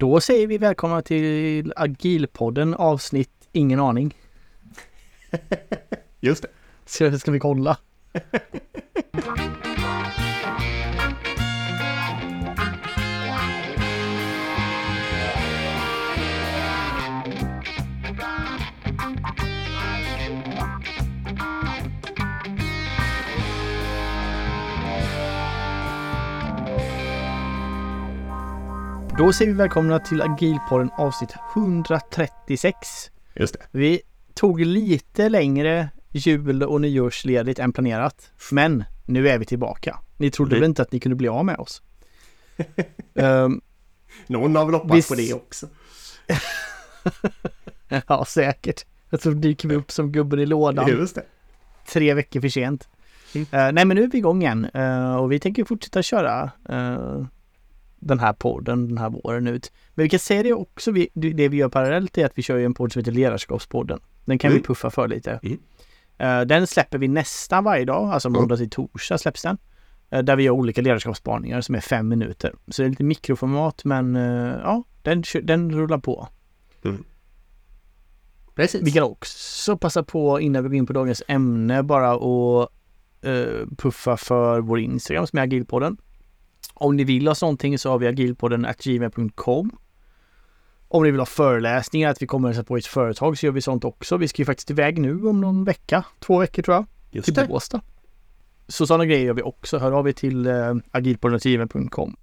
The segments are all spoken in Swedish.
Då säger vi välkomna till Agilpodden avsnitt Ingen aning. Just det. Ska, ska vi kolla? Då säger vi välkomna till Agilpodden avsnitt 136. Just det. Vi tog lite längre jul och nyårsledigt än planerat. Men nu är vi tillbaka. Ni trodde Vi- väl inte att ni kunde bli av med oss? Ehm, Någon har väl hoppats Visst- på det också. ja, säkert. Jag tror dyker vi upp som gubben i lådan Just det. tre veckor för sent. Mm. Eh, nej, men nu är vi igång igen Eh, och vi tänker fortsätta köra eh, den här podden den här våren ut. Men vi kan säga det också, vi, det vi gör parallellt är att vi kör ju en podd som heter Ledarskapspodden. Den kan vi Mm. puffa för lite. Mm. Eh, den släpper vi nästan varje dag, alltså Mm. måndag till torsdag släpps den. Eh, där vi gör olika ledarskapsspaningar som är fem minuter. Så det är lite mikroformat men eh, ja, den, den rullar på. Precis. Vi kan också passa på innan vi går in på dagens ämne bara och puffa för vår Instagram som är agilpodden. Om ni vill oss någonting så har vi agilpodden gmail.com. Om ni vill ha föreläsningar, att vi kommer att på ett företag så gör vi sånt också. Vi ska ju faktiskt iväg nu om någon vecka, två veckor tror jag, Just till det. Båstad. Så sådana grejer gör vi också. Hör av er till eh, agilpodden.gmail.com.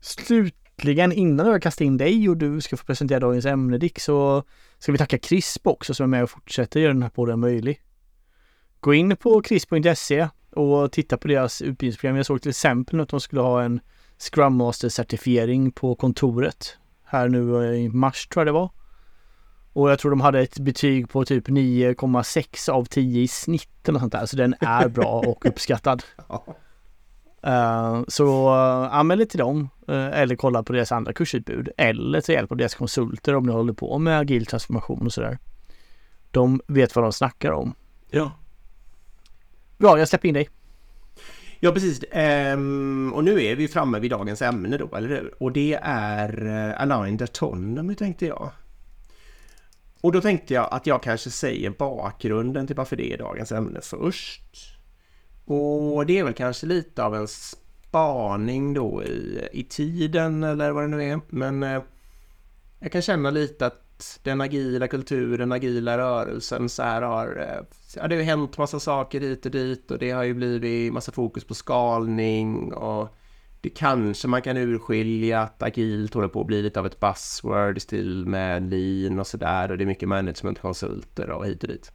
Slutligen innan jag kastar in dig och du ska få presentera dagens ämne Dick så ska vi tacka CRISP också som är med och fortsätter göra den här podden möjlig. Gå in på crisp.se och titta på deras utbildningsprogram. Jag såg till exempel att de skulle ha en Scrum Master certifiering på kontoret här nu i mars tror jag det var. Och jag tror de hade ett betyg på typ 9,6 av 10 i snitt eller sånt där. Så den är bra och uppskattad. Eh, så uh, anmäl er till dem eh, eller kolla på deras andra kursutbud eller ta hjälp av deras konsulter om ni håller på med agil transformation och sådär. De vet vad de snackar om. ja. Bra, jag släpper in dig. Ja, precis. Um, och nu är vi framme vid dagens ämne då, eller hur? Och det är eh, uh, Aligned Autonomy tänkte jag. Och då tänkte jag att jag kanske säger bakgrunden till varför det är dagens ämne först. Och det är väl kanske lite av en spaning då i, i tiden eller vad det nu är. Men uh, jag kan känna lite att den agila kulturen, agila rörelsen så här har... Eh, ja, det har hänt massa saker hit och dit och det har ju blivit massa fokus på skalning och det kanske man kan urskilja att agilt håller på att bli lite av ett buzzword i stil med lean och sådär och det är mycket managementkonsulter och hit och dit.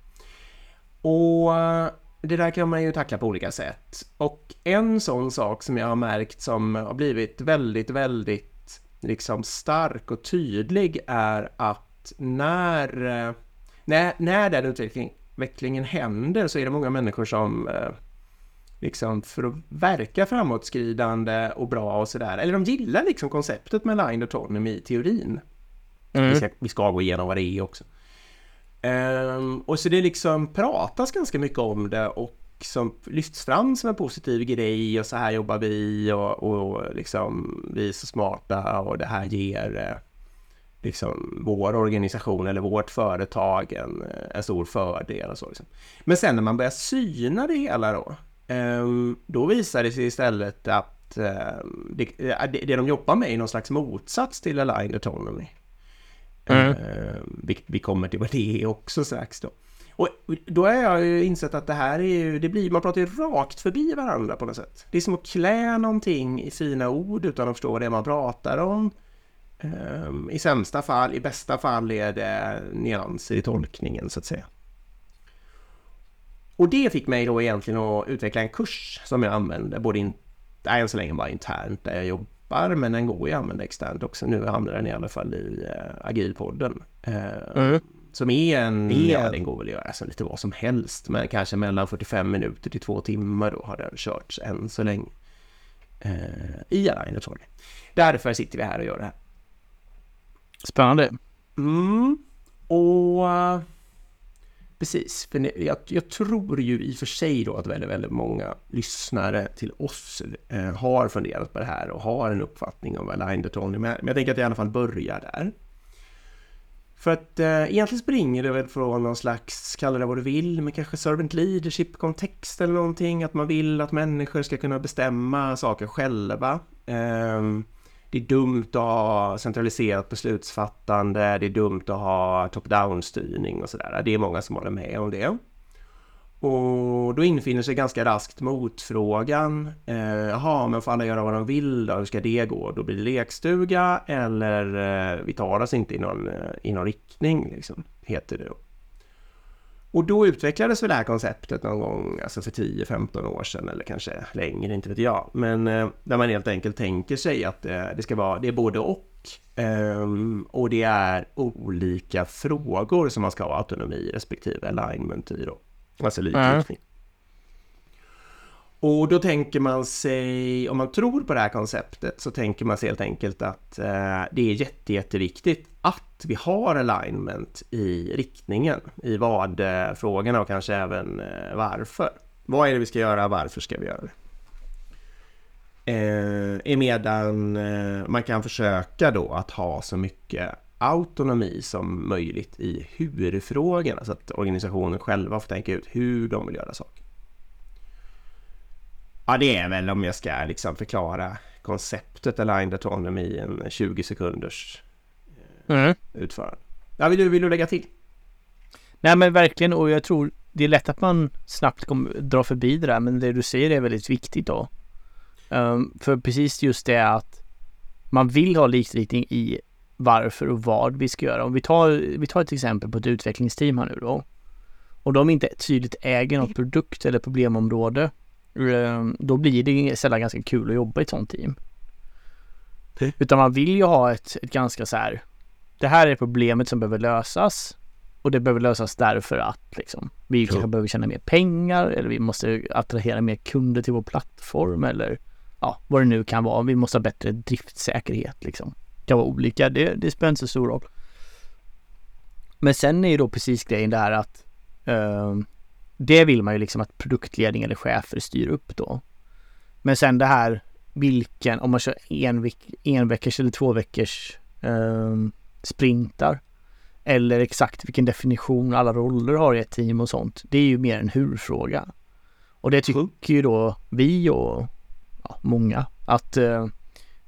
Och eh, det där kan man ju tackla på olika sätt. Och en sån sak som jag har märkt som har blivit väldigt, väldigt liksom stark och tydlig är att när, eh, när, när den utveckling, utvecklingen händer så är det många människor som eh, liksom för att verka framåtskridande och bra och sådär, eller de gillar liksom konceptet med line autonomy i teorin. Vi, ska, vi ska gå igenom vad det är också. Ehm, och så det liksom pratas ganska mycket om det och som lyfts fram som en positiv grej och så här jobbar vi och, och liksom vi är så smarta och det här ger eh, liksom vår organisation eller vårt företag en, en stor fördel och så. Liksom. Men sen när man börjar syna det hela då, ehm, då visar det sig istället att ehm, det, det, det de jobbar med är någon slags motsats till aligned autonomy. Mm. Eh, vi, vi kommer till vad det är också strax då. Och då har jag ju insett att det här är ju, det blir, man pratar ju rakt förbi varandra på något sätt. Det är som att klä någonting i fina ord utan att förstå vad det är man pratar om. Ehm, I sämsta fall, i bästa fall är det nyanser i tolkningen så att säga. Och det fick mig då egentligen att utveckla en kurs som jag använder, både in, än så länge bara internt där jag jobbar, men den går ju att använda externt också. Nu hamnar den i alla fall i uh, Agilpodden. Eh, Mm. Som är en, Är- ja den går väl att göra alltså, lite vad som helst, men kanske mellan 45 minuter till två timmar då har den körts än så länge. Uh, I Align Autonomy. Därför sitter vi här och gör det här. Spännande. Mm. Och eh, precis. För jag, jag, tror ju i och för sig då att väldigt, väldigt många lyssnare till oss eh, har funderat på det här och har en uppfattning om vad Aligned Autonomy är. Men jag tänker att jag i alla fall börjar där. För att eh, egentligen springer det väl från någon slags, kalla det vad du vill, men kanske servant leadership-kontext eller någonting. Att man vill att människor ska kunna bestämma saker själva. Eh, det är dumt att ha centraliserat beslutsfattande, det är dumt att ha top-down-styrning och sådär. Det är många som håller med om det. Och då infinner sig ganska raskt motfrågan. Eh, jaha, men får alla göra vad de vill då? Hur ska det gå? Då blir det lekstuga eller eh, vi tar oss inte i någon, eh, i någon riktning, liksom, heter det då. Och då utvecklades väl det här konceptet någon gång, alltså för 10-15 år sedan eller kanske längre, inte vet jag. Men eh, där man helt enkelt tänker sig att eh, det ska vara, det är både och. Eh, och det är olika frågor som man ska ha autonomi respektive alignment i då. Alltså likriktning. Och då tänker man sig, om man tror på det här konceptet, så tänker man sig helt enkelt att eh, det är jätte, jätteviktigt att vi har alignment i riktningen, i vad-frågorna och kanske även eh, varför. Vad är det vi ska göra, varför ska vi göra det? Eh, medan eh, man kan försöka då att ha så mycket autonomi som möjligt i hur-frågorna så att organisationen själva får tänka ut hur de vill göra saker. Ja, det är väl om jag ska liksom förklara konceptet aligned autonomy i en 20 sekunders eh, mm. utförande. Ja, vill du, vill du lägga till? Nej, men verkligen och jag tror det är lätt att man snabbt kommer dra förbi det där, men det du säger är väldigt viktigt då. Um, för precis just det att man vill ha likriktning i varför och vad vi ska göra. Om vi tar, vi tar ett exempel på ett utvecklingsteam här nu då. Och de inte tydligt äger något produkt eller problemområde. Ehm, då blir det sällan ganska kul att jobba i ett sånt team. Det. Utan man vill ju ha ett, ett ganska så här. Det här är problemet som behöver lösas. Och det behöver lösas därför att liksom, vi ja. kanske behöver tjäna mer pengar eller vi måste attrahera mer kunder till vår plattform eller ja, vad det nu kan vara. Vi måste ha bättre driftsäkerhet liksom kan vara olika. Det, det spelar inte så stor roll. Men sen är ju då precis grejen det här att uh, det vill man ju liksom att produktledning eller chefer styr upp då. Men sen det här vilken, om man kör en, veck, en veckors eller två veckors uh, sprintar eller exakt vilken definition alla roller har i ett team och sånt. Det är ju mer en hur-fråga. Och det tycker ju då vi och ja, många att uh,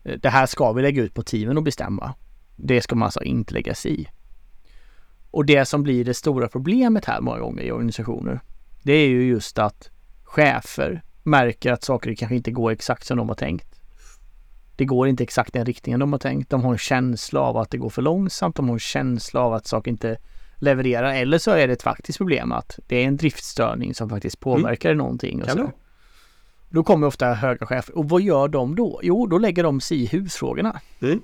det här ska vi lägga ut på teamen och bestämma. Det ska man alltså inte lägga sig i. Och det som blir det stora problemet här många gånger i organisationer, det är ju just att chefer märker att saker kanske inte går exakt som de har tänkt. Det går inte exakt den riktningen de har tänkt. De har en känsla av att det går för långsamt. De har en känsla av att saker inte levererar. Eller så är det ett faktiskt problem att det är en driftstörning som faktiskt påverkar mm. någonting. Och så. Då kommer ofta höga chefer. Och vad gör de då? Jo, då lägger de sig i husfrågorna. Mm.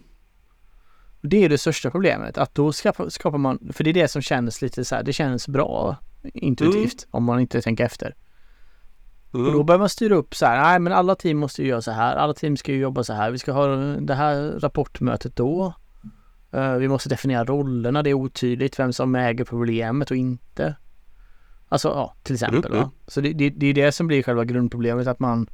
Det är det största problemet. Att då skapar, man, för det är det som känns lite så här, det känns bra intuitivt mm. om man inte tänker efter. Mm. Och då börjar man styra upp så här, nej men alla team måste ju göra så här, alla team ska ju jobba så här, vi ska ha det här rapportmötet då. Uh, vi måste definiera rollerna, det är otydligt vem som äger problemet och inte. Alltså ja, till exempel. Mm, va? Så det, det, det är det som blir själva grundproblemet att man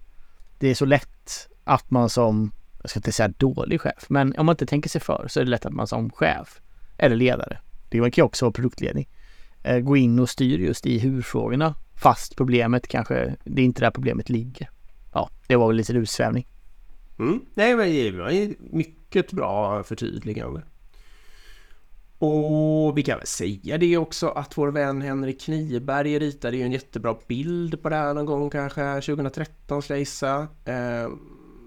Det är så lätt att man som Jag ska inte säga dålig chef men om man inte tänker sig för så är det lätt att man som chef Eller ledare Det kan ju också vara produktledning Eh, gå in och styr just i hur-frågorna Fast problemet kanske Det är inte där problemet ligger Ja, det var väl lite utsvävning mm. Nej men det var mycket bra förtydligande och vi kan väl säga det också att vår vän Henrik Kniberg ritade ju en jättebra bild på det här någon gång kanske 2013 ska jag gissa. Eh,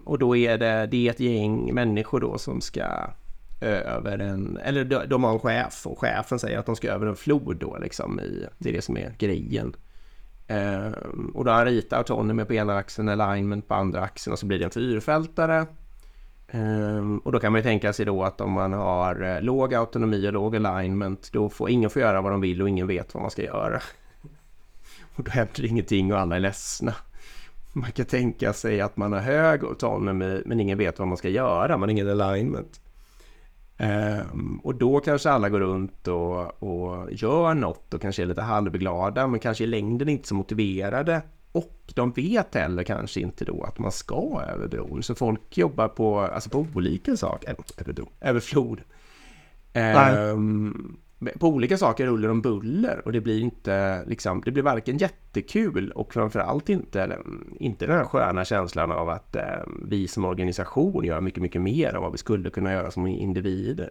och då är det, det är ett gäng människor då som ska över en, eller de, de har en chef och chefen säger att de ska över en flod då liksom i, det är det som är grejen. Eh, och då har han ritat autonomy på ena axeln, alignment på andra axeln och så blir det en fyrfältare. Eh, och då kan man ju tänka sig då att om man har eh, låg autonomi och låg alignment då får ingen få göra vad de vill och ingen vet vad man ska göra. och då händer det ingenting och alla är ledsna. Man kan tänka sig att man har hög autonomi men ingen vet vad man ska göra, man har ingen alignment. Um, och då kanske alla går runt och, och gör något och kanske är lite halvglada men kanske i längden inte så motiverade. Och de vet heller kanske inte då att man ska över bron. Så folk jobbar på, alltså på olika saker, över bron, över floden. Um, på olika saker ruller om buller och det blir inte liksom, det blir varken jättekul och framförallt inte, eller, mm, inte den här sköna känslan av att eh, vi som organisation gör mycket, mycket mer än vad vi skulle kunna göra som individer.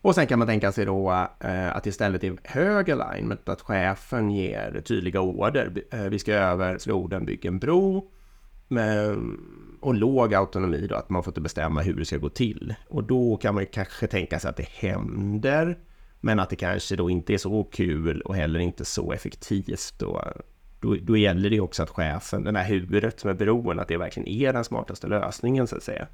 Och sen kan man tänka sig då eh, att istället är hög alignment, att chefen ger tydliga order. Eh, vi ska över floden, bygga en bro. Med, och låg autonomi då, att man får inte bestämma hur det ska gå till. Och då kan man kanske tänka sig att det händer, men att det kanske då inte är så kul och heller inte så effektivt. Då, då, då gäller det också att chefen, den här huvudet som är beroende, att det verkligen är den smartaste lösningen så att säga.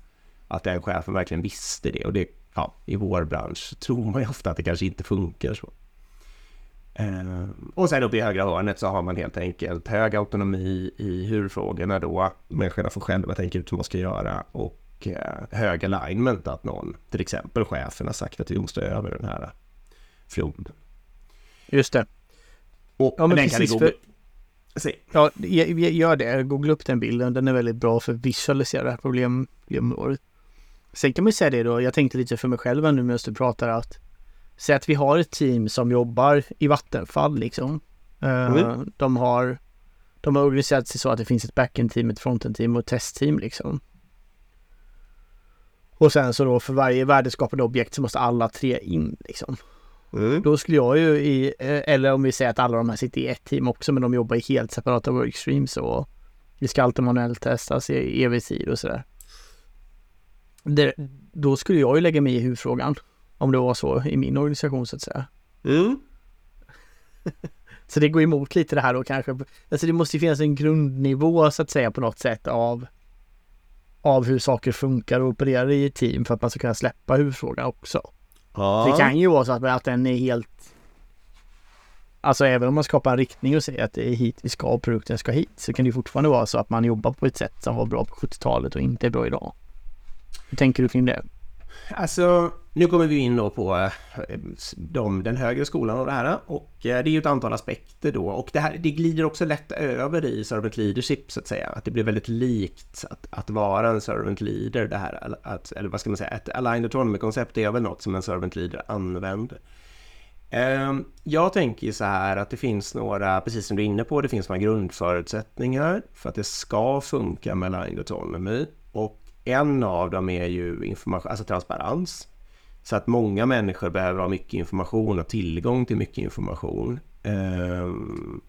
Att den chefen verkligen visste det och det, ja, i vår bransch tror man ju ofta att det kanske inte funkar så. Eh, och sen uppe i högra hörnet så har man helt enkelt hög autonomi i hur-frågorna då. Människorna får själva tänka ut hur man ska göra och eh, hög alignment att någon, till exempel chefen, har sagt att vi måste över den här floden. Just det. Och ja, men precis. För... Ja, gör det. Googla upp den bilden. Den är väldigt bra för att visualisera det här problemområdet. Sen kan man säga det då, jag tänkte lite för mig själv nu medan du pratar att Säg att vi har ett team som jobbar i Vattenfall liksom. Mm. Uh, de har de har organiserat sig så att det finns ett backend-team, ett frontend-team och ett testteam liksom. Och sen så då för varje värdeskapande objekt så måste alla tre in liksom. Mm. Då skulle jag ju i, eh, eller om vi säger att alla de här sitter i ett team också men de jobbar i helt separata workstreams och vi ska alltid manuellt testas i evig tid och sådär. Det, då skulle jag ju lägga mig i huvudfrågan. Om det var så i min organisation så att säga. Mm. så det går emot lite det här då kanske. Alltså det måste ju finnas en grundnivå så att säga på något sätt av av hur saker funkar och opererar i ett team för att man ska kunna släppa huvudfrågan också. Ja. Det kan ju vara så att, att den är helt Alltså även om man skapar en riktning och säger att det är hit vi ska och produkten ska hit så kan det fortfarande vara så att man jobbar på ett sätt som var bra på 70-talet och inte är bra idag. Hur tänker du kring det? Alltså, nu kommer vi in då på eh, de, den högre skolan och det här. Och eh, det är ju ett antal aspekter då. Och det här det glider också lätt över i servant leadership så att säga. Att det blir väldigt likt att, att vara en servant leader. Det här, att, eller vad ska man säga, ett aligned autonomy-koncept är väl något som en servant leader använder. Ehm, jag tänker så här att det finns några, precis som du är inne på, det finns några grundförutsättningar för att det ska funka med aligned autonomy. Och en av dem är ju information, alltså transparens. Så att många människor behöver ha mycket information och tillgång till mycket information. Eh,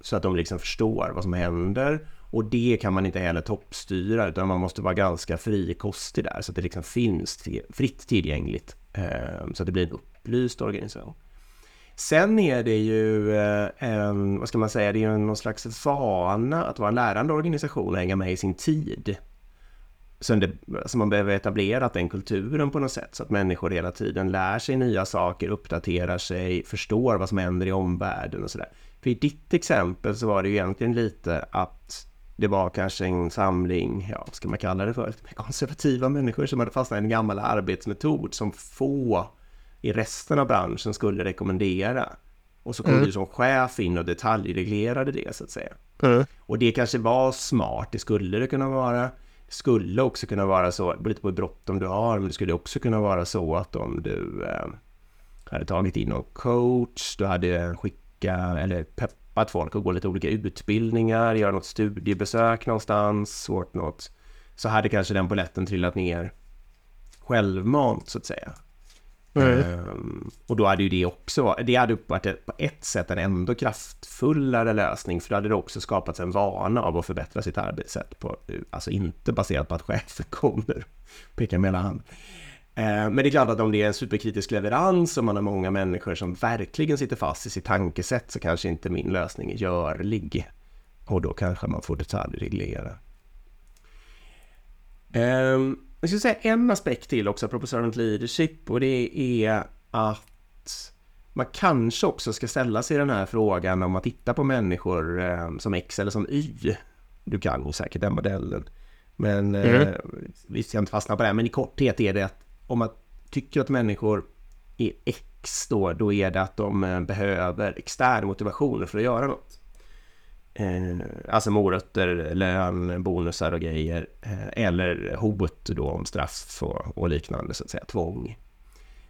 så att de liksom förstår vad som händer. Och det kan man inte heller toppstyra utan man måste vara ganska frikostig där så att det liksom finns fritt tillgängligt. Ehm, så att det blir en upplyst organisation. Sen är det ju eh, en, vad ska man säga, det är någon slags vana att vara en lärande organisation och hänga med i sin tid. Så det, alltså man behöver etablera den kulturen på något sätt så att människor hela tiden lär sig nya saker, uppdaterar sig, förstår vad som händer i omvärlden och sådär. För i ditt exempel så var det ju egentligen lite att det var kanske en samling, ja vad ska man kalla det för, konservativa människor som hade fastnat i en gammal arbetsmetod som få i resten av branschen skulle rekommendera. Och så kom mm. du som chef in och detaljreglerade det så att säga. Mm. Och det kanske var smart, det skulle det kunna vara skulle också kunna vara så, lite på hur bråttom du har, men det skulle också kunna vara så att om du eh, hade tagit in någon coach, du hade skickat eller peppat folk att gå lite olika utbildningar, göra något studiebesök någonstans, svårt något, så hade kanske den poletten trillat ner självmant så att säga. Mm. och då hade ju det också, det hade varit på ett sätt en ändå kraftfullare lösning för då hade det också skapats en vana av att förbättra sitt arbetssätt. På, alltså inte baserat på att chefen kommer peka med hela handen. Ehm, men det är klart att om det är en superkritisk leverans och man har många människor som verkligen sitter fast i sitt tankesätt så kanske inte min lösning är görlig. Och då kanske man får detaljreglera. Um, ehm, jag ska säga en aspekt till också apropå servant leadership och det är att man kanske också ska ställa sig den här frågan om att titta på människor eh, som X eller som Y. Du kan ju säkert den modellen. Men eh, mm. eh, vi ska inte fastna på det. Men i korthet är det att om man tycker att människor är X då, då är det att de eh, behöver extern motivation för att göra något. Eh, alltså morötter, lön, bonusar och grejer. Eh, eller hot då om straff och, och liknande, så att säga, tvång.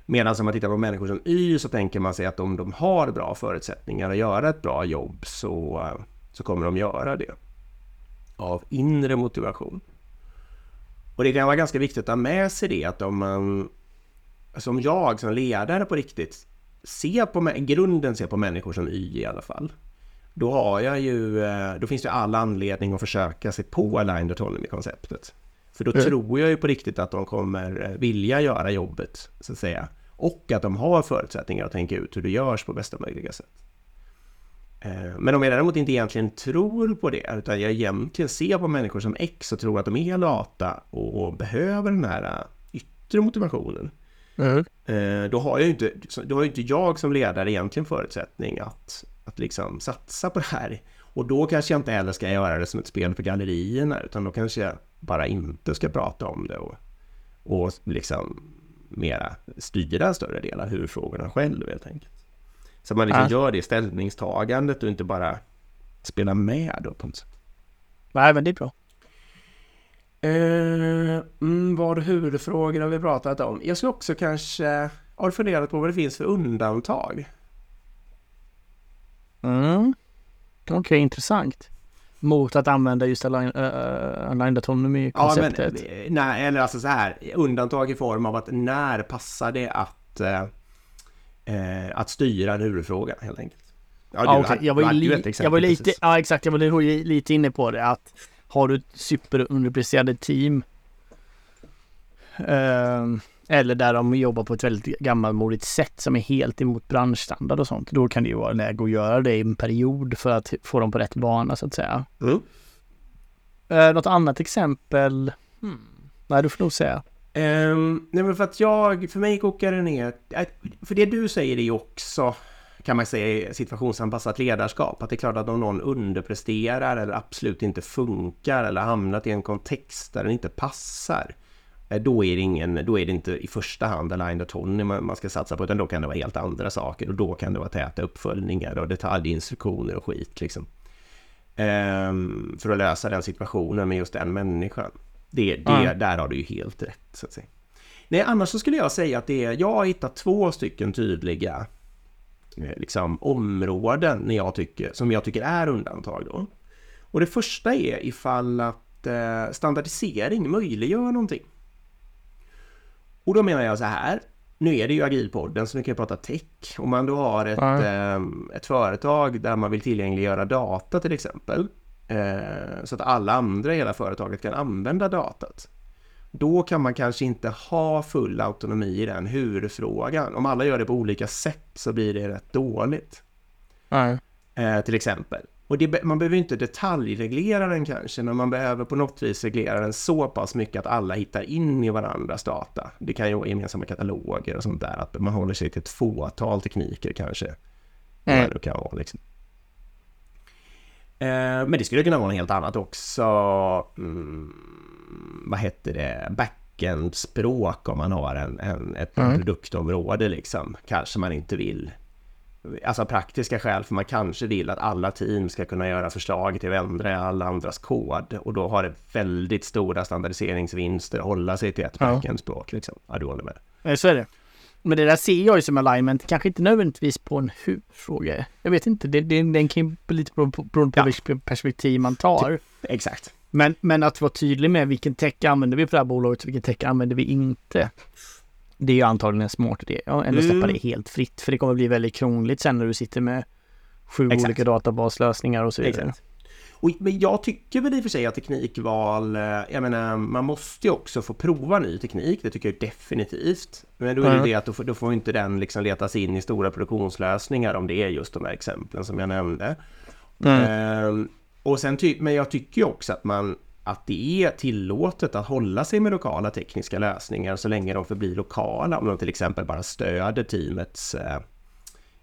Medan om man tittar på människor som Y så tänker man sig att om de har bra förutsättningar att göra ett bra jobb så, så kommer de göra det. Av inre motivation. Och det kan vara ganska viktigt att ha med sig det att om man som jag som ledare på riktigt ser på, grunden ser på människor som Y i alla fall. Då har jag ju, eh, då finns det all anledning att försöka sig på aligned autonomy-konceptet. För då mm. tror jag ju på riktigt att de kommer eh, vilja göra jobbet, så att säga. Och att de har förutsättningar att tänka ut hur det görs på bästa möjliga sätt. Eh, men om jag däremot inte egentligen tror på det, utan jag egentligen ser på människor som X och tror att de är lata och behöver den här yttre motivationen. Mm. Då har jag ju inte, då har inte jag som ledare egentligen förutsättning att, att liksom satsa på det här. Och då kanske jag inte heller ska göra det som ett spel för gallerierna, utan då kanske jag bara inte ska prata om det och, och liksom mera styra en större del av huvudfrågorna själv helt enkelt. Så man liksom ja. gör det ställningstagandet och inte bara spelar med då på något sätt. Nej, men det är bra. Eh, mm, vad huvudfrågor har vi pratat om? Jag skulle också kanske... Har du funderat på vad det finns för undantag? Mm. Okej, okay, intressant. Mot att använda just align, uh, aligned autonomy-konceptet? Ja, men, nej, eller alltså så här. Undantag i form av att när passar det att, uh, att styra en huvudfråga helt enkelt? Ja, ah, okay. jag var, li- jag var lite, ja exakt, jag var lite inne på det att har du ett superunderpresterade team eh, eller där de jobbar på ett väldigt gammalmodigt sätt som är helt emot branschstandard och sånt. Då kan det ju vara läge att göra det i en period för att få dem på rätt bana så att säga. Mm. Eh, något annat exempel? Hmm. Nej, du får nog säga. Um, nej men för att jag, för mig kokar det ner, för det du säger är ju också kan man säga situationsanpassat ledarskap. Att det är klart att om någon underpresterar eller absolut inte funkar eller hamnat i en kontext där den inte passar. Eh, då är det, ingen, då är det inte i första hand aligned autonomy man ska satsa på utan då kan det vara helt andra saker och då kan det vara täta uppföljningar och detaljinstruktioner och skit liksom. Ehm, för att lösa den situationen med just den människan. Det, det, mm. Där har du ju helt rätt så att säga. Nej, annars så skulle jag säga att det är, jag har hittat två stycken tydliga Eh, liksom, områden jag tycker, som jag tycker är undantag. Då. Och det första är ifall att eh, standardisering möjliggör någonting. Och då menar jag så här. Nu är det ju Agilpodden så vi kan prata tech. Om man då har ett, eh, ett företag där man vill tillgängliggöra data till exempel. Eh, så att alla andra i hela företaget kan använda datat. Då kan man kanske inte ha full autonomi i den huvudfrågan. Om alla gör det på olika sätt så blir det rätt dåligt. Eh, till exempel. Och det, man behöver inte detaljreglera den kanske, men man behöver på något vis reglera den så pass mycket att alla hittar in i varandras data. Det kan ju vara gemensamma kataloger och sånt där, att man håller sig till ett fåtal tekniker kanske. Mm. Det kan vara, liksom. eh, men det skulle kunna vara något helt annat också. Mm vad heter det, backend-språk om man har en, en ett mm. produktområde liksom. Kanske man inte vill. Alltså praktiska skäl för man kanske vill att alla team ska kunna göra förslag till att ändra alla andras kod och då har det väldigt stora standardiseringsvinster att hålla sig till ett ja. backend-språk liksom. Ja, du håller med. Så är det. Men det där ser jag ju som alignment, kanske inte nödvändigtvis på en huvudfråga. Jag vet inte, det, det, den kan ju lite beroende på, på ja. perspektiv man tar. Exakt. Men, men att vara tydlig med vilken tech använder vi på det här bolaget och vilken tech använder vi inte. Det är ju antagligen en smart idé. Ja, ändå släppa mm. det helt fritt. För det kommer bli väldigt krångligt sen när du sitter med sju Exakt. olika databaslösningar och så vidare. Exakt. Och, men jag tycker väl i och för sig att teknikval, eh, jag menar, man måste ju också få prova ny teknik, det tycker jag definitivt. Men då är det mm. det att då får, då får inte den liksom letas in i stora produktionslösningar om det är just de här exemplen som jag nämnde. Mm. Ehm, och sen ty men jag tycker också att man att det är tillåtet att hålla sig med lokala tekniska lösningar så länge de förblir lokala. Om de till exempel bara stöder teamets eh,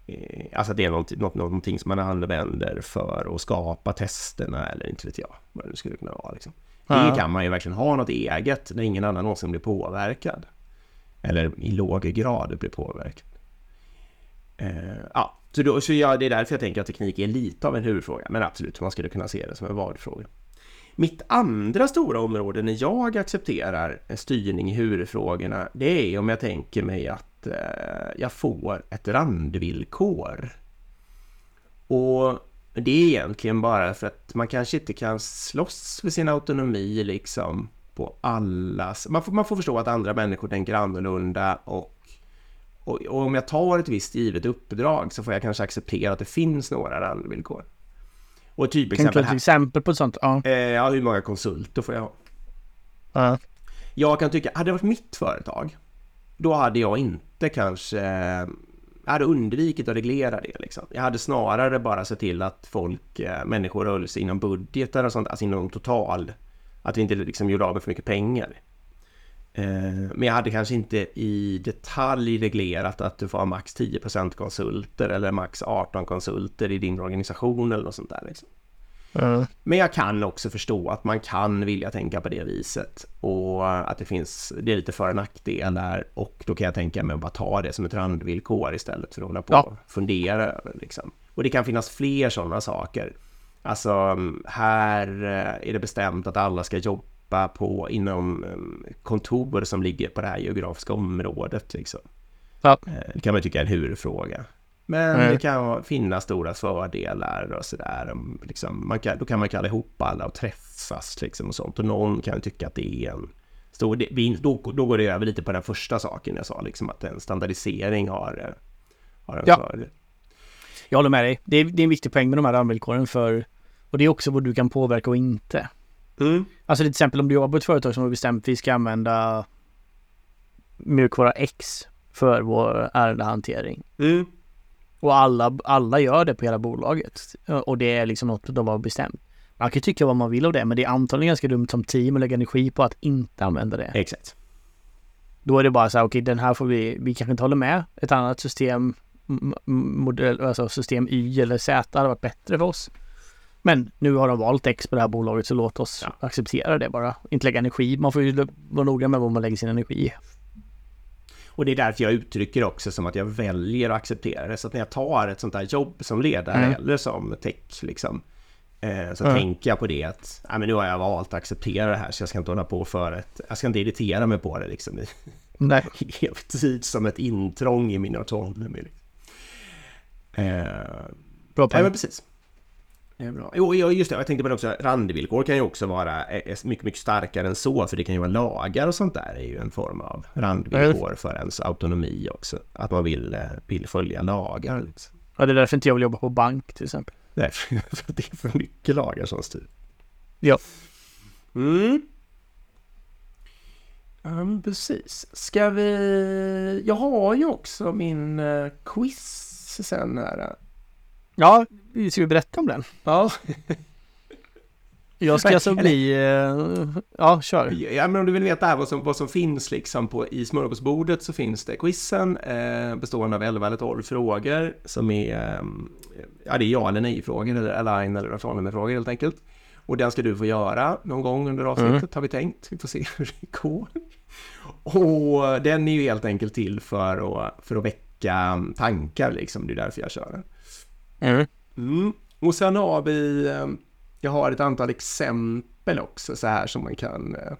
eh Alltså det är något, något, någonting som man använder för att skapa testerna eller inte vet jag vad det skulle kunna vara. Liksom. Det kan man ju verkligen ha något eget när ingen annan någonsin blir påverkad. Eller i låg grad blir påverkad. Eh, ja, så, då, så ja, det är därför jag tänker att teknik är lite av en huvudfråga. Men absolut, man skulle kunna se det som en vad-fråga. Mitt andra stora område när jag accepterar styrning i huvudfrågorna, det är om jag tänker mig att eh, jag får ett randvillkor. Och det är egentligen bara för att man kanske inte kan slåss för sin autonomi liksom på allas... Man får, man får förstå att andra människor tänker annorlunda och, och, och om jag tar ett visst givet uppdrag så får jag kanske acceptera att det finns några randvillkor. Och typexempel kan du ta ett exempel på ett sånt? Ja. Eh, ja, hur många konsulter får jag ha? Ja. Jag kan tycka, hade det varit mitt företag, då hade jag inte kanske... Jag hade undvikit att reglera det. Liksom. Jag hade snarare bara sett till att folk, eh, människor höll sig inom budgetar och sånt, alltså inom total... Att vi inte liksom gjorde av med för mycket pengar. Eh, men jag hade kanske inte i detalj reglerat att du får ha max 10% konsulter eller max 18 konsulter i din organisation eller något sånt där. Liksom. Mm. Men jag kan också förstå att man kan vilja tänka på det viset och att det finns, det är lite för och nackdelar och då kan jag tänka mig att bara ta det som ett randvillkor istället för att hålla på ja. och fundera över liksom. Och det kan finnas fler sådana saker. Alltså här är det bestämt att alla ska jobba jobba på inom ehm, kontor som ligger på det här geografiska området. Liksom. Ja. Eh, det kan man tycka är en huvudfråga. Men mm. det kan finnas stora fördelar och sådär. Liksom, då kan man kalla ihop alla och träffas liksom och sånt. Och någon kan tycka att det är en stor vinst. Då, då går det över lite på den första saken jag sa, liksom att en standardisering har, eh, har en ja. fördel. Jag håller med dig. Det är, det är en viktig poäng med de här ramvillkoren för och det är också vad du kan påverka och inte. Mm. Alltså till exempel om du jobbar på ett företag som har bestämt att vi ska använda mjukvara X för vår ärendehantering. Mm. Och alla, alla gör det på hela bolaget. Och det är liksom något de har bestämt. Man kan tycka vad man vill av det, men det är antagligen ganska dumt som team att lägga energi på att inte använda det. Exakt. Då är det bara så här, okej, okay, den här får vi, vi kanske inte håller med. Ett annat system, modell, alltså system Y eller Z hade varit bättre för oss. Men nu har de valt X på det här bolaget så låt oss ja. acceptera det bara. Inte lägga energi. Man får ju vara noga med vad man lägger sin energi i. Och det är därför jag uttrycker också som att jag väljer att acceptera det. Så att när jag tar ett sånt här jobb som ledare mm. eller som tech liksom. Eh, så mm. tänker jag på det att nej, men nu har jag valt att acceptera det här så jag ska inte hålla på för ett... Jag ska inte irritera mig på det liksom. Nej. Evtid som ett intrång i min autonomi. Eh, Bra poäng. Nej, men precis. Det är bra. Jo, just det. Jag tänkte på det också. Randvillkor kan ju också vara mycket, mycket starkare än så. För det kan ju vara lagar och sånt där. är ju en form av randvillkor för ens autonomi också. Att man vill, eh, vill följa lagar. Liksom. Ja, det är därför inte jag vill jobba på bank till exempel. Nej, för det är för mycket lagar som styr. Ja. Mm. Um, precis. Ska vi... Jag har ju också min quiz sen här. Ja, ska vi berätta om den? Ja. Jag ska alltså bli... Eh, ja, kör. Ja, men om du vill veta här vad som, vad som finns liksom på, i smörgåsbordet så finns det quizen eh, bestående av 11 eller 12 frågor som är... Eh, ja, det är ja eller nej-frågor eller align eller från med frågor helt enkelt. Och den ska du få göra någon gång under avsnittet mm. har vi tänkt. Vi får se hur det går. Och den är ju helt enkelt till för att, för att väcka tankar liksom. Det är därför jag kör den. Mm. Mm. Och sen har vi, eh, jag har ett antal exempel också så här som man kan eh,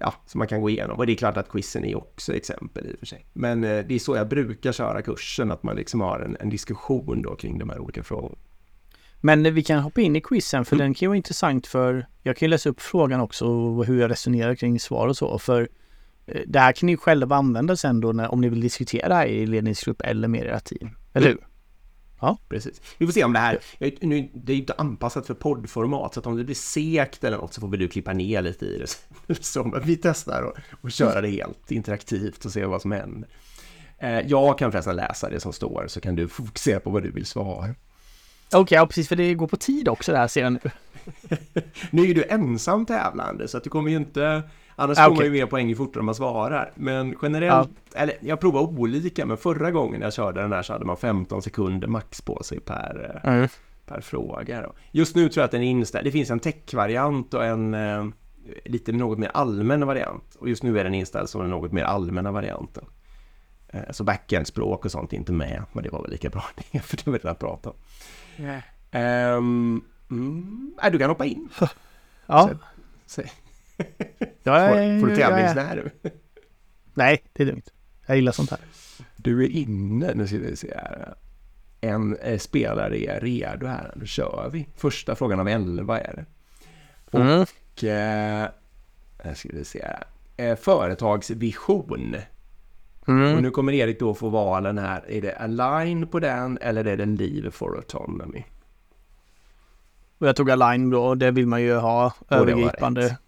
ja, som man kan gå igenom. Och det är klart att quizen är också exempel i och för sig. Men eh, det är så jag brukar köra kursen, att man liksom har en, en diskussion då kring de här olika frågorna. Men vi kan hoppa in i quizen för mm. den kan ju vara intressant för jag kan ju läsa upp frågan också och hur jag resonerar kring svar och så. För det här kan ni själva använda sen då när, om ni vill diskutera det här i ledningsgrupp eller med era team. Eller hur? Ja, precis. Vi får se om det här, nu, det är ju inte anpassat för poddformat, så att om det blir segt eller något så får väl du klippa ner lite i det. Så vi testar och, och köra det helt interaktivt och se vad som händer. Eh, jag kan förresten läsa det som står, så kan du fokusera på vad du vill svara. Okej, okay, ja precis, för det går på tid också det här ser jag nu. nu är du ensam tävlande, så att du kommer ju inte Annars ah, får man ju mer poäng ju fortare man svarar. Men generellt, ja. eller jag provar olika, men förra gången jag körde den här så hade man 15 sekunder max på sig per, mm. per fråga. Då. Just nu tror jag att den är inställd. Det finns en tech-variant och en, eh, lite något mer allmän variant. Och just nu är den inställd som den något mer allmänna varianten. Eh, så backend-språk och sånt är inte med, men det var väl lika bra det, för det har vi redan pratat om. Yeah. Um, mm, du kan hoppa in. Ja. Så, så. Jag är, får, får du tävlingsnära? Nej, det är lugnt. Jag gillar sånt här. Du är inne, nu ska vi se här. En eh, spelare är redo här, då kör vi. Första frågan av elva är det. Mm. Och, eh, här ska vi se här. Eh, företagsvision. Och Mm. nu kommer Erik då få valen här. Är det align på den eller är det leave for autonomy? Och jag tog Align då och det vill man ju ha var övergripande.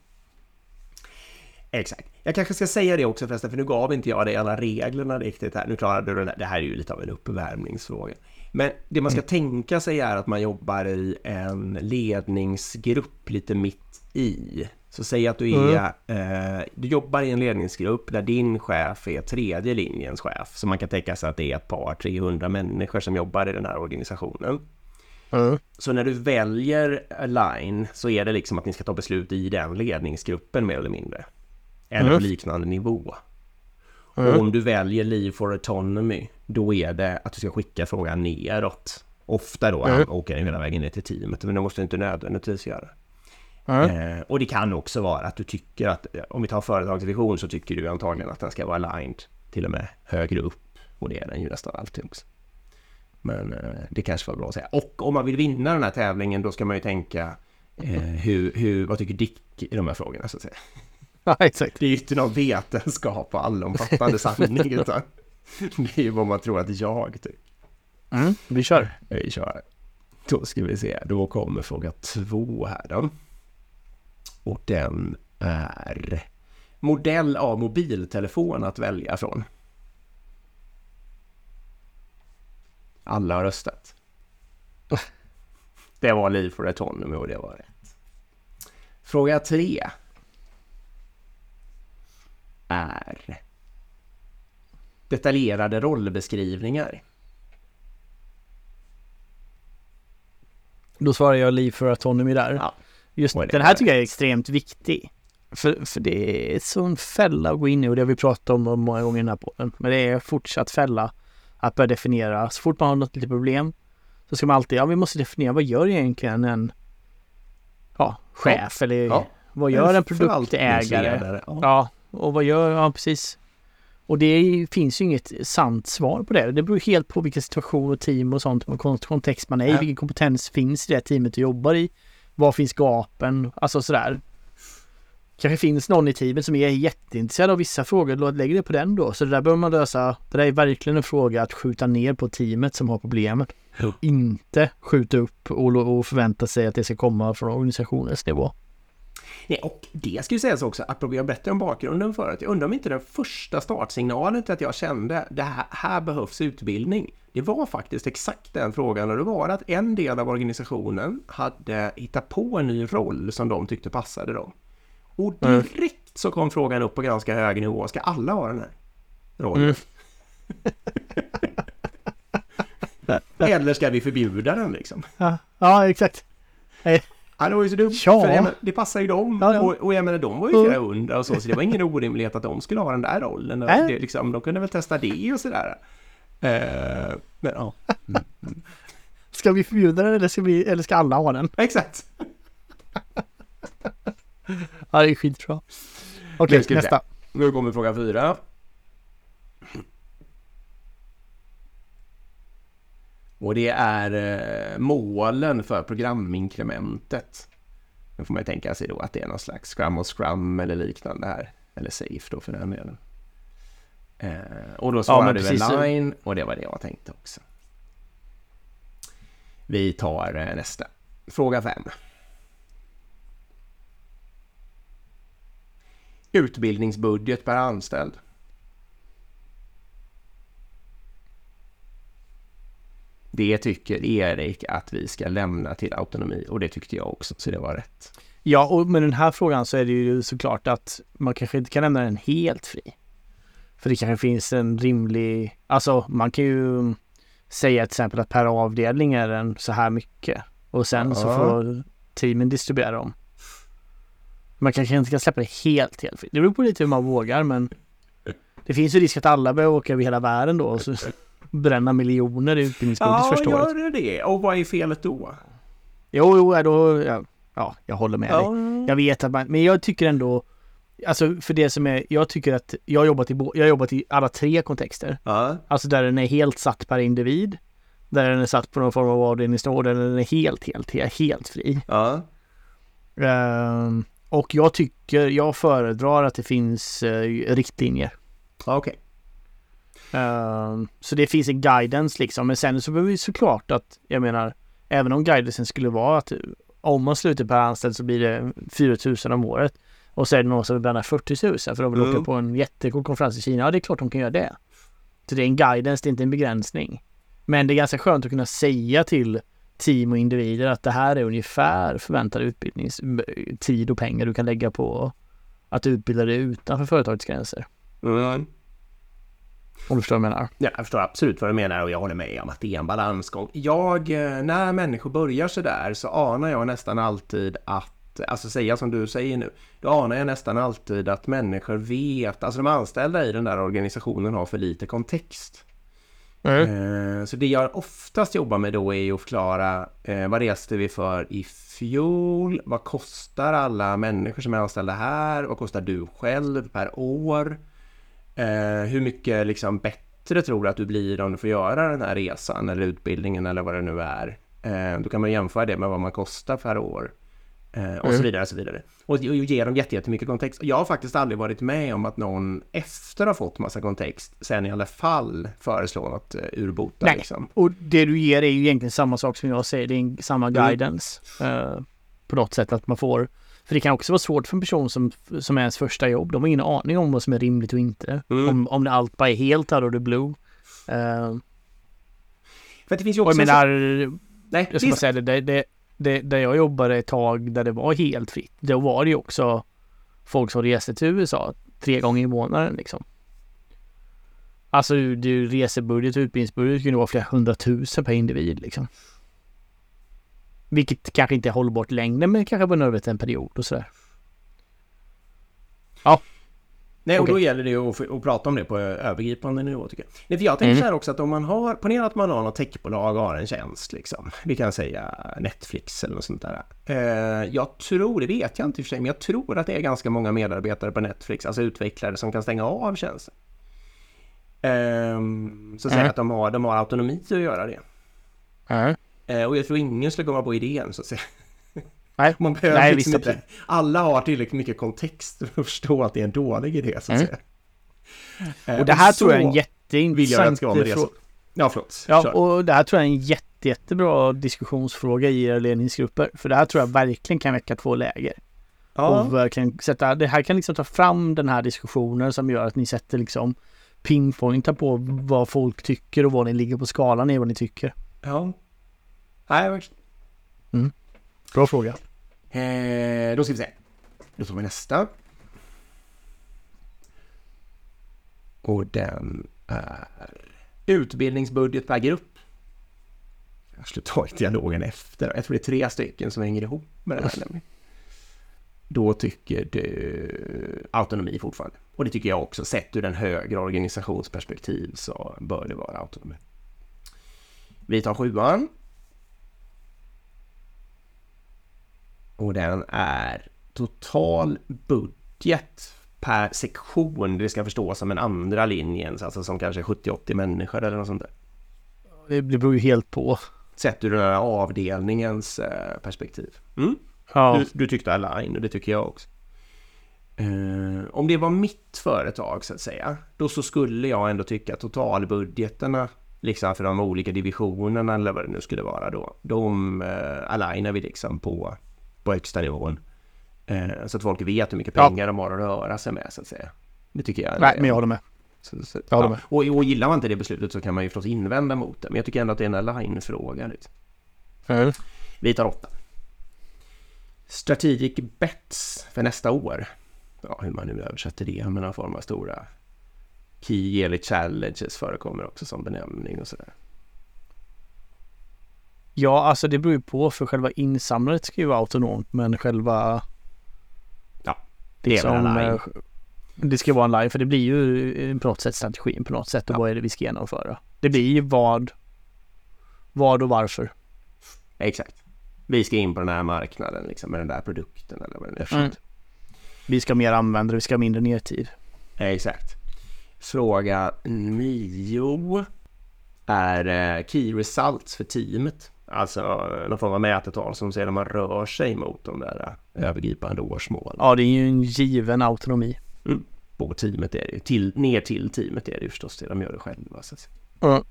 Exakt. Jag kanske ska säga det också förresten, för nu gav inte jag dig alla reglerna riktigt här. Nu klarade du den här. Det här är ju lite av en uppvärmningsfråga. Men det man ska tänka sig är att man jobbar i en ledningsgrupp lite mitt i. Så säg att du är, eh, du jobbar i en ledningsgrupp där din chef är tredje linjens chef. Så man kan tänka sig att det är ett par 300 människor som jobbar i den här organisationen. Mm. Så när du väljer Align så är det liksom att ni ska ta beslut i den ledningsgruppen mer eller mindre. Eller Mm. på liknande nivå. Mm. Och om du väljer Leave for Autonomy, då är det att du ska skicka frågan neråt. Ofta då Mm. åker den hela vägen ner till teamet, men det måste du inte nödvändigtvis göra. Mm. Eh, och det kan också vara att du tycker att, om vi tar företagsvision så tycker du antagligen att den ska vara aligned till och med högre upp. Och det är den ju nästan alltid också. Men eh, det kanske var bra att säga. Och om man vill vinna den här tävlingen då ska man ju tänka eh, hur, hur, vad tycker Dick i de här frågorna så att säga. Ja, exakt. Det är ju inte någon vetenskap och allomfattande sanning utan det är ju vad man tror att jag tycker. Mm. Vi kör. Vi kör. Då ska vi se, då kommer fråga två här då. Och den är modell av mobiltelefon att välja från. Alla har röstat. Det var Liv for Autonomy och det var rätt. Fråga tre. Är detaljerade rollbeskrivningar. Då svarar jag Leave for Autonomy där. Ja. Just den här tycker jag är extremt viktig. För, för det är en sån fälla att gå in i och det har vi pratat om många gånger i den här podden. Men det är fortsatt fälla att börja definiera. Så fort man har något litet problem så ska man alltid, ja vi måste definiera vad gör egentligen en ja, chef eller Ja. vad gör en produktägare? Ja. Ja, och vad gör, ja precis. Och det finns ju inget sant svar på det. Det beror helt på vilken situation och team och sånt, och kon- kontext man är i, Ja. vilken kompetens finns i det teamet du jobbar i. Var finns gapen? Alltså sådär. Kanske finns någon i teamet som är jätteintresserad av vissa frågor, låt lägg det på den då. Så det där behöver man lösa. Det där är verkligen en fråga att skjuta ner på teamet som har problemet. Ja. Inte skjuta upp och, och förvänta sig att det ska komma från organisationens nivå. Nej, och det ska ju sägas också, apropå jag berättade om bakgrunden förut, jag undrar om inte den första startsignalen till att jag kände det här, här behövs utbildning. Det var faktiskt exakt den frågan och det var att en del av organisationen hade hittat på en ny roll som de tyckte passade dem. Och Mm. direkt så kom frågan upp på ganska hög nivå, ska alla ha den här rollen? Mm. Eller ska vi förbjuda den liksom? Ja, ja exakt. Ja, det var ju så dumt. Ja. För menar, det passar ju dem. Ja, ja. Och, och jag menar, de var ju Mm. flera hundra och så, så det var ingen orimlighet att de skulle ha den där rollen. Och Nej. det, liksom, de kunde väl testa det och sådär. Eh, men ja, Ska vi förbjuda den eller ska, vi, eller ska alla ha den? exakt. Ja, det är skitbra. Okej, Nu ska vi se. nästa. Nu kommer fråga fyra. Och det är eh, målen för programinkrementet. Nu får man ju tänka sig då att det är någon slags Scrum och Scrum eller liknande här. Eller Safe då för den delen. Eh, och då svarar men du precis. Align och det var det jag tänkte också. Vi tar eh, nästa. Fråga fem. Utbildningsbudget per anställd. Det tycker Erik att vi ska lämna till autonomi och det tyckte jag också, så det var rätt. Ja, och med den här frågan så är det ju såklart att man kanske inte kan lämna den helt fri. För det kanske finns en rimlig, alltså man kan ju säga till exempel att per avdelning är den så här mycket. Och sen så Ja. får teamen distribuera dem. Man kanske inte kan släppa det helt, helt fritt. Det beror på lite hur man vågar, men det finns ju risk att alla börjar åka över hela världen då så bränna miljoner i utbildningsbudget Ja, första året. gör det? Och vad är felet då? Jo, jo, ja, då, ja, ja, jag håller med dig. Ja, Jag vet att man, men jag tycker ändå, alltså för det som är, jag tycker att jag har jobbat i, jag har jobbat i alla tre kontexter. ja, Alltså där den är helt satt per individ. Där den är satt på någon form av avdelningsnivå, där den är helt, helt, helt, helt fri. ja. Ehm, och jag tycker, jag föredrar att det finns uh, riktlinjer. Ja, Okej. Ehm, så det finns en guidance liksom. Men sen så behöver vi såklart att, jag menar, även om guidancen skulle vara att om man slutar per anställd så blir det 4 000 om året. Och så är det någon som vill bränna 40 000 för de vill Mm. åka på en jättecool konferens i Kina. Ja, det är klart de kan göra det. Så det är en guidance, det är inte en begränsning. Men det är ganska skönt att kunna säga till team och individer att det här är ungefär förväntad utbildningstid och pengar du kan lägga på att utbilda dig utanför företagets gränser. Mm. Om du förstår vad jag menar. Ja, jag förstår absolut vad du menar och jag håller med om att det är en balansgång. Jag, eh, när människor börjar så där så anar jag nästan alltid att, alltså säga som du säger nu, då anar jag nästan alltid att människor vet, alltså de anställda i den där organisationen har för lite kontext. Eh, Så det jag oftast jobbar med då är att förklara eh, vad reste vi för i fjol? Vad kostar alla människor som är anställda här? Vad kostar du själv per år? Eh, hur mycket liksom bättre tror du att du blir om du får göra den här resan eller utbildningen eller vad det nu är? Eh, då kan man jämföra det med vad man kostar per år. Eh, och så Mm. vidare, och så vidare. Och, och ge dem jätte- jättemycket kontext. Jag har faktiskt aldrig varit med om att någon efter att ha fått massa kontext sen i alla fall föreslår något uh, urbota. Nej. Liksom. Och det du ger är ju egentligen samma sak som jag säger. Det är samma Mm. guidance. eh, på något sätt att man får. För det kan också vara svårt för en person som, som är ens första jobb. De har ingen aning om vad som är rimligt och inte. Mm. Om, om det allt bara är helt out of the blue. Eh, För det finns ju också... jag en menar, så- nej, jag ska bara säga det, det, det, det, där jag jobbade ett tag där det var helt fritt. Då var det ju också folk som reste till USA tre gånger i månaden liksom. Alltså du, du resebudget och utbildningsbudget kunde vara flera hundratusen per individ liksom. Vilket kanske inte är hållbart längre men kanske var nödvändigt en period och sådär. Nej, och Okej. då gäller det ju att, att prata om det på övergripande nivå tycker jag. Nej, för jag tänker Mm. så här också att om man har, ponera att man har något techbolag och har en tjänst liksom. Vi kan säga Netflix eller något sånt där. Eh, jag tror, det vet jag inte i och för sig, men jag tror att det är ganska många medarbetare på Netflix, alltså utvecklare som kan stänga av tjänsten. Ehm, så säg Mm. att de har, de har autonomi att göra det. Ja. Eh, och jag tror ingen skulle komma på idén så att säga. Nej, Man behöver Nej, liksom inte, alla har tillräckligt mycket kontext för att förstå att det är en dålig idé så att Mm. säga. Eh, och det här så tror jag är en vill jag att jätteintressant det ska vara med det. Ja, förlåt. Ja, Kör. och det här tror jag är en jätte, jättebra diskussionsfråga i era ledningsgrupper. För det här tror jag verkligen kan väcka två läger. ja. Och verkligen sätta, det här kan liksom ta fram den här diskussionen som gör att ni sätter liksom pinpointar på vad folk tycker och vad ni ligger på skalan i vad ni tycker. ja. Nej, verkligen. Bra fråga. Eh, då ska vi se. Då tar vi nästa. Och den är utbildningsbudget per grupp. Jag skulle ta dialogen efter. Jag tror det är tre stycken som hänger ihop med det här. nämligen. Då tycker du autonomi fortfarande. Och det tycker jag också. Sett ur en högre organisationsperspektiv så bör det vara autonomi. Vi tar sjuan. Och den är total budget per sektion. Det ska förstås som en andra linjen, alltså som kanske 70-80 människor eller något sånt där. Det, beror ju helt på. Sett ur den här avdelningens eh, perspektiv. Mm. Ja, Du, du tyckte align och det tycker jag också. Eh, om det var mitt företag så att säga, då så skulle jag ändå tycka att totalbudgeterna, liksom för de olika divisionerna eller vad det nu skulle vara då, de eh, alignar vi liksom på, på högsta nivån. Eh, så att folk vet hur mycket Ja. pengar de har att röra sig med så att säga. Det tycker jag. nej, men jag håller med. Så, så, Jag håller ja. med. och, och gillar man inte det beslutet så kan man ju förstås invända mot det. Men jag tycker ändå att det är en align-fråga. Liksom. Ja. Vi tar åtta. Strategic bets för nästa år. Ja, hur man nu översätter det med någon form av stora Key yearly challenges förekommer också som benämning och sådär. Ja, alltså det beror ju på för själva insamlandet ska ju vara autonomt men själva Ja, liksom, väl align. eh, det ska vara en line för det blir ju eh, på något sätt strategin på något sätt och Ja. vad är det vi ska genomföra. Det blir ju vad, vad och varför. Exakt. Vi ska in på den här marknaden liksom med den där produkten eller vad det är Mm. Vi ska mer användare, vi ska ha mindre nedtid. Exakt. Fråga nio är eh, Key Results för teamet. Alltså någon form av mätetal som ser om man rör sig mot de där eh, övergripande årsmålen. Ja, det är ju en given autonomi. På teamet är det ju. Till, ner till teamet är det ju förstås det de gör det själva. Så. Mm.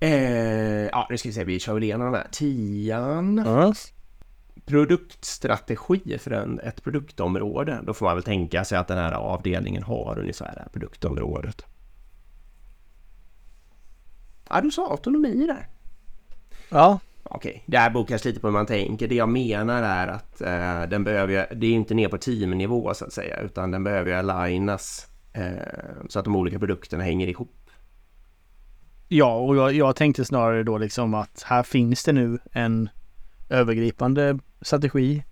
Eh, ja, nu ska vi se, vi kör väl igenom de här. Tian. Mm. Produktstrategi för en, ett produktområde. Då får man väl tänka sig att den här avdelningen har ungefär det här produktområdet. Ja, du sa autonomi där. Ja, Okej, det här bokas lite på hur man tänker. Det jag menar är att eh, den behöver, det är inte ner på teamnivå så att säga, utan den behöver ju alignas eh, så att de olika produkterna hänger ihop. ja och jag, jag tänkte snarare då liksom att här finns det nu en övergripande strategi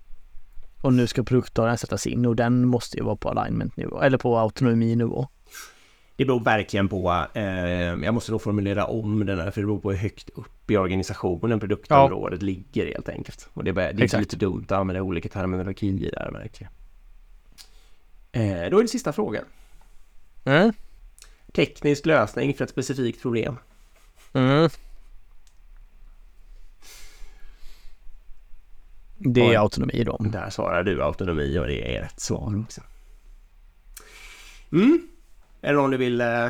och nu ska produktdagen sättas in och den måste ju vara på alignment-nivå eller på autonominivå. Det beror verkligen på, eh, jag måste då formulera om den här, för det beror på hur högt upp i organisationen produktområdet ligger helt enkelt. Och det, är det är lite dumt att använda olika terminologi där jag. Eh, då är det sista frågan. Mm. Teknisk lösning för ett specifikt problem. Mm. Det är autonomi då. Där svarar du autonomi och det är rätt svar också. Mm. Är det någon du vill eh,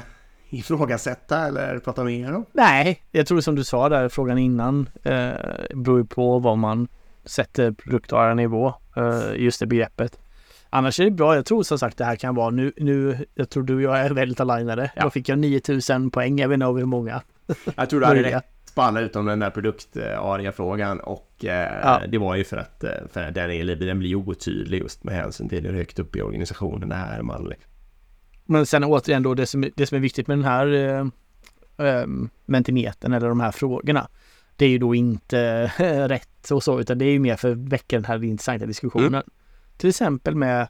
ifrågasätta eller prata mer om? Nej, jag tror som du sa där frågan innan eh, beror ju på vad man sätter produktdagarnivå, eh, just det begreppet. Annars är det bra. Jag tror som sagt det här kan vara nu, nu jag tror du och jag är väldigt alignade. Ja. Då fick jag 9000 poäng, jag vet inte hur många. Jag tror du hade rätt på alla utom den där produktaria-frågan och eh, Ja. det var ju för att, eh, för den, är, den blir otydlig just med hänsyn till hur högt upp i organisationen är man. Men sen återigen då det som, det som är viktigt med den här eh, eh, mentimetern eller de här frågorna. Det är ju då inte rätt och så utan det är ju mer för att väcka den här intressanta diskussionen. Till exempel med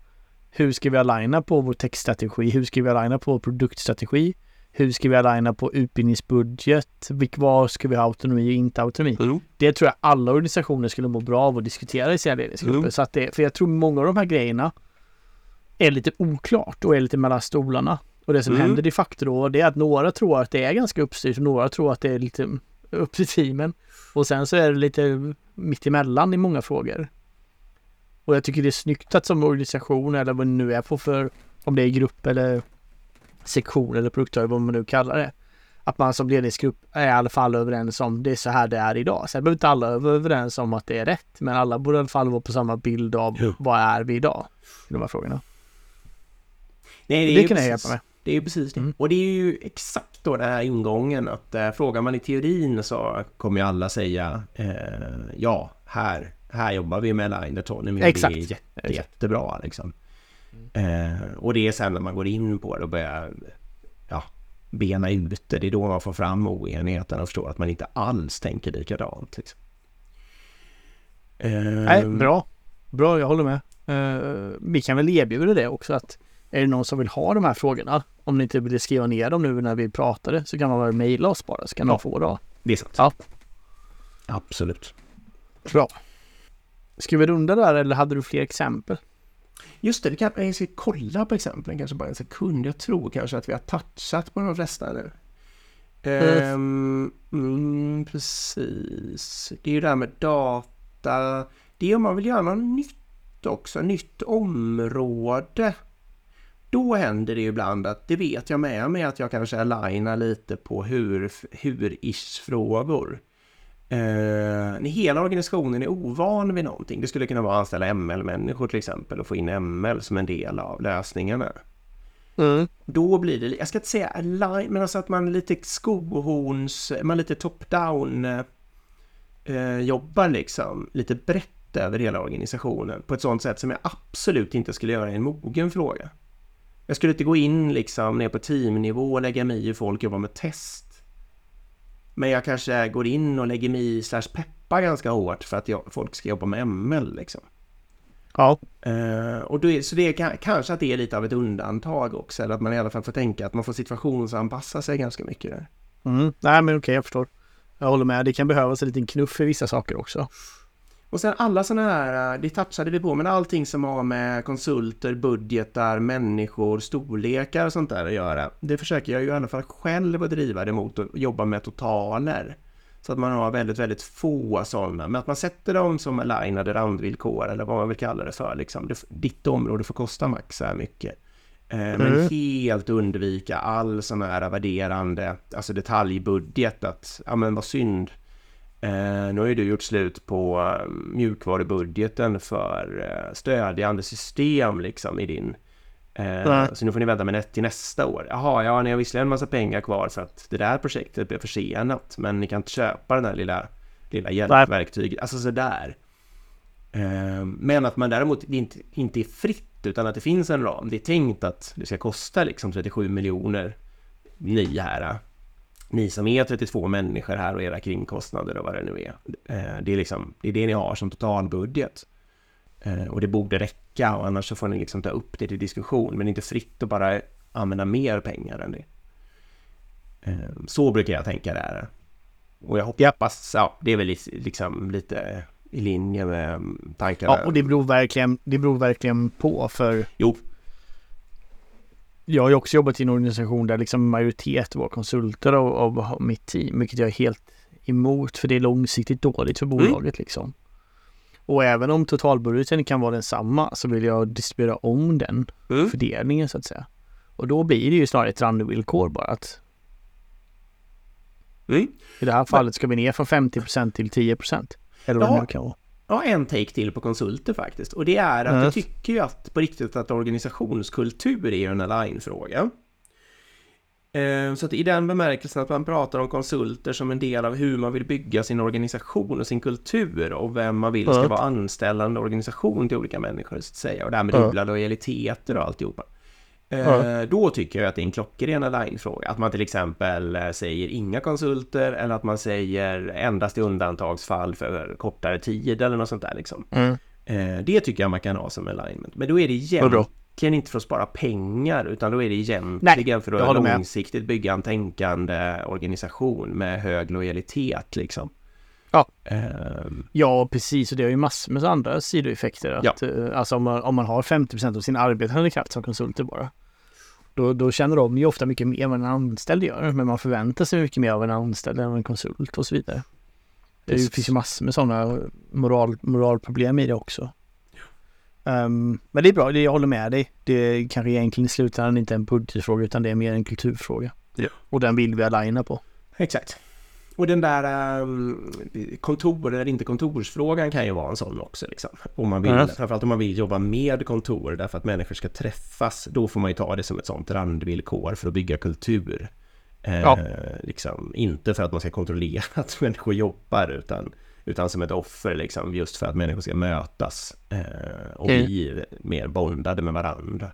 hur ska vi aligna på vår textstrategi? Hur ska vi aligna på vår produktstrategi? Hur ska vi aligna på utbildningsbudget? Vilk, var ska vi ha autonomi och inte autonomi? Det tror jag alla organisationer skulle må bra av att diskutera i sina ledningsgrupper. Mm. Så att det, för jag tror många av de här grejerna är lite oklart och är lite mellan stolarna. Och det som Mm. händer de facto då det är att några tror att det är ganska uppstyrt och några tror att det är lite upp till teamen. Och sen så är det lite mitt emellan i många frågor. Och jag tycker det är snyggt att som organisation eller vad det nu är på för om det är grupp eller sektion eller produktör vad man nu kallar det. Att man som ledningsgrupp är i alla fall överens om det är så här det är idag. Sen behöver inte alla vara överens om att det är rätt. Men alla borde i alla fall vara på samma bild av Jo. vad är vi idag? I de här frågorna. Nej, Det, ju kan jag precis- hjälpa med. Det är ju precis det. Mm. Och det är ju exakt då den här ingången att eh, frågar man i teorin så kommer ju alla säga eh, ja, här, här jobbar vi med line autonomy Exakt. det är jätte, Exakt. jättebra liksom. Eh, och det är sen när man går in på det och börjar ja, bena ut det, det är då man får fram oenigheten och förstår att man inte alls tänker likadant. Liksom. Eh, Nej, bra. Bra, jag håller med. Eh, vi kan väl erbjuda det också att är det någon som vill ha de här frågorna, om ni inte vill skriva ner dem nu när vi pratade, så kan man väl mejla oss bara så kan Ja. de få det. Det är sant. Ja. Absolut. Bra. Ska vi runda där eller hade du fler exempel? Just det, kan, jag ska kolla på exemplen kanske bara en sekund. Jag tror kanske att vi har touchat på de flesta nu. Ehm, mm, precis. Det är ju det här med data. Det är om man vill göra något nytt också, nytt område. Då händer det ibland att, det vet jag med mig, att jag kanske alignar lite på hur, hur-ish-frågor. Eh, när hela organisationen är ovan vid någonting. Det skulle kunna vara att anställa ML-människor till exempel och få in ML som en del av lösningarna. Mm. Då blir det, jag ska inte säga align, men alltså att man lite skohorns, man lite top-down eh, jobbar liksom lite brett över hela organisationen på ett sånt sätt som jag absolut inte skulle göra i en mogen fråga. Jag skulle inte gå in liksom ner på teamnivå och lägga mig i hur folk jobbar med test. Men jag kanske går in och lägger mig i slash peppar ganska hårt för att jag, folk ska jobba med ML liksom. Ja. Eh, och då är, så det är ka- kanske att det är lite av ett undantag också, eller att man i alla fall får tänka att man får situationsanpassa sig ganska mycket där. Mm. Nej men okej, jag förstår. Jag håller med. Det kan behövas en liten knuff för vissa saker också. Och sen alla sådana här, eh, det touchade vi på, men allting som har med konsulter, budgetar, människor, storlekar och sånt där att göra. Det försöker jag ju i alla fall själv att driva det mot att jobba med totaler. Så att man har väldigt, väldigt få sådana. Men att man sätter dem som alignade randvillkor eller vad man vill kalla det för. Liksom. Ditt område får kosta max så här mycket. Eh, Men Mm. helt undvika all sån här värderande, alltså detaljbudget. Att, ja men vad synd. Eh, nu har ju du gjort slut på eh, mjukvarubudgeten för eh, stödjande system liksom i din. Nej. så nu får ni vänta med till nästa år. Jaha, ja, ni har visserligen en massa pengar kvar för att det där projektet blev försenat. Men ni kan inte köpa den här lilla, lilla hjälpverktyget. Alltså sådär. Men att man däremot inte, inte är fritt utan att det finns en ram. Det är tänkt att det ska kosta liksom 37 miljoner ni här. Ni som är 32 människor här och era kringkostnader och vad det nu är. Eh, Det är, liksom, det är det ni har som totalbudget. Eh, Och det borde räcka och annars så får ni liksom ta upp det till diskussion. Men inte fritt att bara använda mer pengar än det. Eh, Så brukar jag tänka där. Och jag hoppas, ja, det är väl liksom lite i linje med tankarna. Ja, och det beror verkligen, det beror verkligen på för Jo, jag har ju också jobbat i en organisation där liksom majoritet var konsulter av, av mitt team, vilket jag är helt emot för det är långsiktigt dåligt för bolaget liksom. Och även om totalbudgeten kan vara densamma så vill jag distribuera om den Mm. fördelningen så att säga. Och då blir det ju snarare ett randvillkor bara att Mm. i det här fallet ska vi ner från 50% till 10%. Eller vad det kan vara. Ja, en take till på konsulter faktiskt. Och det är att Mm. jag tycker ju att på riktigt att organisationskultur är en align-fråga. Eh, Så att i den bemärkelsen att man pratar om konsulter som en del av hur man vill bygga sin organisation och sin kultur och vem man vill ska vara anställande organisation till olika människor så att säga. Och det här med dubbla lojaliteter och alltihopa. Eh, Mm. Då tycker jag att det är en klockren align-fråga. Att man till exempel eh, säger inga konsulter eller att man säger endast i undantagsfall för kortare tid eller något sånt där liksom. Mm. Eh, Det tycker jag man kan ha som alignment. Men då är det egentligen inte för att spara pengar utan då är det egentligen för jag att håller med. långsiktigt bygga en tänkande organisation med hög lojalitet liksom. Ja. Ehm, Ja, precis. Och det har ju massor med andra sidoeffekter. Att, eh, Alltså om man, om man har 50% av sin arbetande kraft som konsulter bara. Då, då känner de ju ofta mycket mer än vad en anställd gör. Men man förväntar sig mycket mer av en anställd än av en konsult och så vidare. Det Precis. finns ju massor med sådana moral, moralproblem i det också. Ehm, men det är bra, det, jag håller med dig. Det är kanske egentligen i slutändan inte en budgetfråga utan det är mer en kulturfråga. Ja. Och den vill vi aligna på. Exakt. Och den där um, kontor eller inte kontorsfrågan kan ju vara en sån också. Liksom. Om man vill, Mm. Framförallt om man vill jobba med kontor därför att människor ska träffas. Då får man ju ta det som ett sånt randvillkor för att bygga kultur. Eh, Ja. liksom, inte för att man ska kontrollera att människor jobbar utan, utan som ett offer liksom, just för att människor ska mötas eh, och Mm. bli mer bondade med varandra.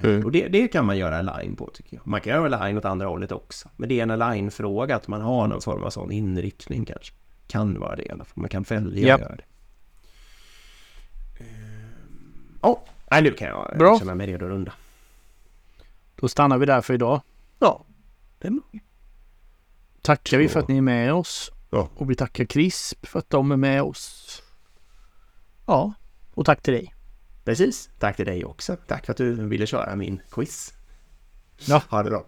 Mm. Och det, det kan man göra align på tycker jag. Man kan göra align åt andra hållet också. Men det är en align-fråga att man har någon form av sån inriktning kanske. Kan vara det i alla fall. Man kan välja Ja. att göra det. Ja, nej, nu kan jag Bra. känna mig redo att runda. Då stannar vi där för idag. Ja, det är bra. Tackar vi Så. för att ni är med oss. Ja. Och vi tackar CRISP för att de är med oss. Ja, och tack till dig. Precis. Tack till dig också. Tack för att du ville köra min quiz. Ja. Ha det bra.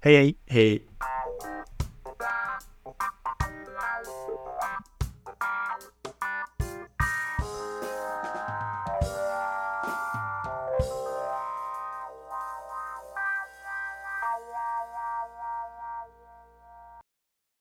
Hej hej! Hej.